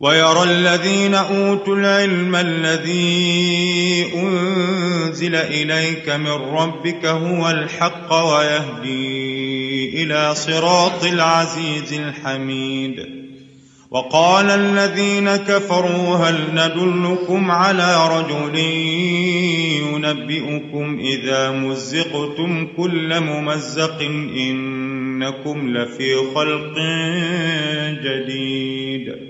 ويرى الذين أوتوا العلم الذي أنزل إليك من ربك هو الحق ويهدي إلى صراط العزيز الحميد. وقال الذين كفروا هل ندلكم على رجل ينبئكم إذا مزقتم كل ممزق إنكم لفي خلق جديد.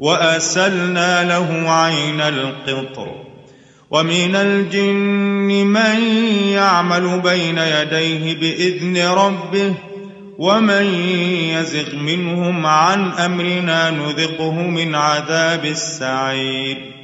وأسلنا له عين القطر. ومن الجن من يعمل بين يديه بإذن ربه ومن يزغ منهم عن أمرنا نذقه من عذاب السعير.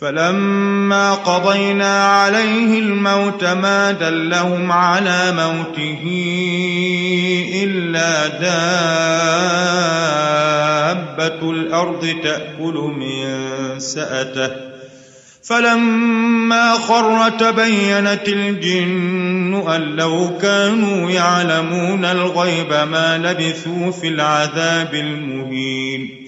فلما قضينا عليه الموت ما دلهم على موته إلا دابة الأرض تأكل من سأته. فلما خر تبينت الجن أن لو كانوا يعلمون الغيب ما لبثوا في العذاب المهين.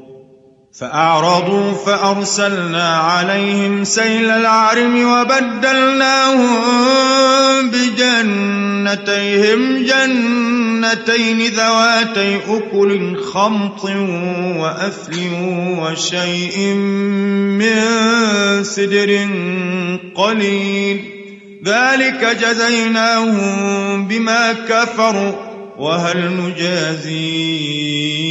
فأعرضوا فأرسلنا عليهم سيل العرم وبدلناهم بجنتيهم جنتين ذواتي أكل خمط وأثل وشيء من سدر قليل ذلك جزيناهم بما كفروا وهل نجازي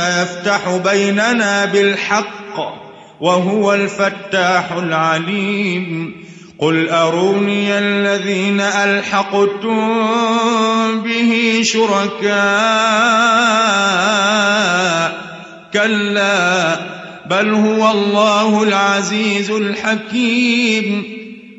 يفتح بيننا بالحق وهو الفتاح العليم. قل أروني الذين ألحقتم به شركاء. كلا بل هو الله العزيز الحكيم.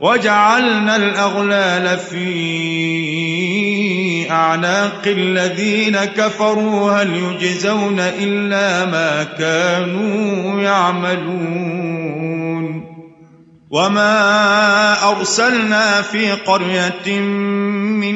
وجعلنا الأغلال في أعناق الذين كفروا. هل يجزون إلا ما كانوا يعملون؟ وما أرسلنا في قرية من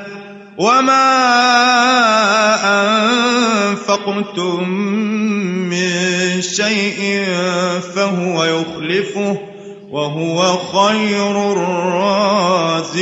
وما أنفقتم من شيء فهو يخلفه وهو خير الرازقين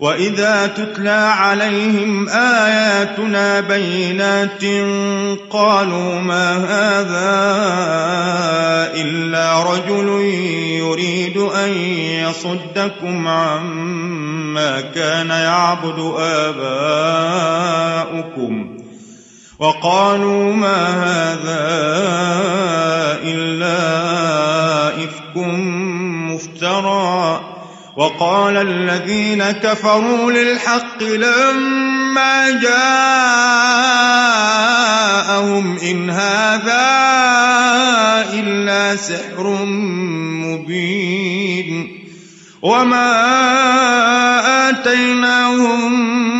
واذا تتلى عليهم اياتنا بينات قالوا ما هذا الا رجل يريد ان يصدكم عما كان يعبد اباؤكم وقالوا ما هذا الا افك مفترى وقال الذين كفروا للحق لما جاءهم إن هذا إلا سحر مبين وما آتيناهم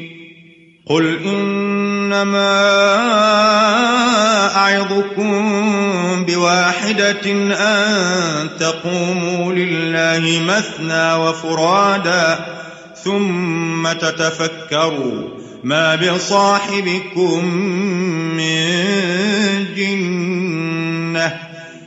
قل إنما أعظكم بواحدة أن تقوموا لله مثنى وفرادا ثم تتفكروا ما بصاحبكم من جنة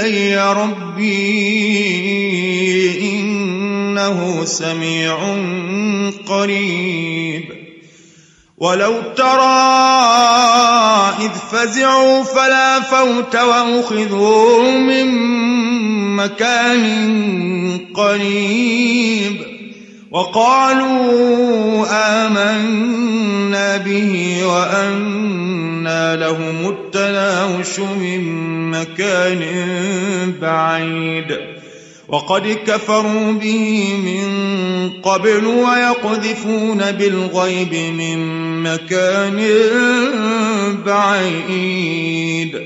إلي ربي إنه سميع قريب. ولو ترى إذ فزعوا فلا فوت وأخذوا من مكان قريب. وقالوا آمنا به لهم التناوش من مكان بعيد وقد كفروا به من قبل ويقذفون بالغيب من مكان بعيد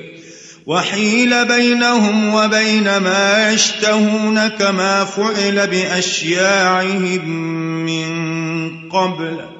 وحيل بينهم وبين ما يشتهون كما فعل بأشياعهم من قبل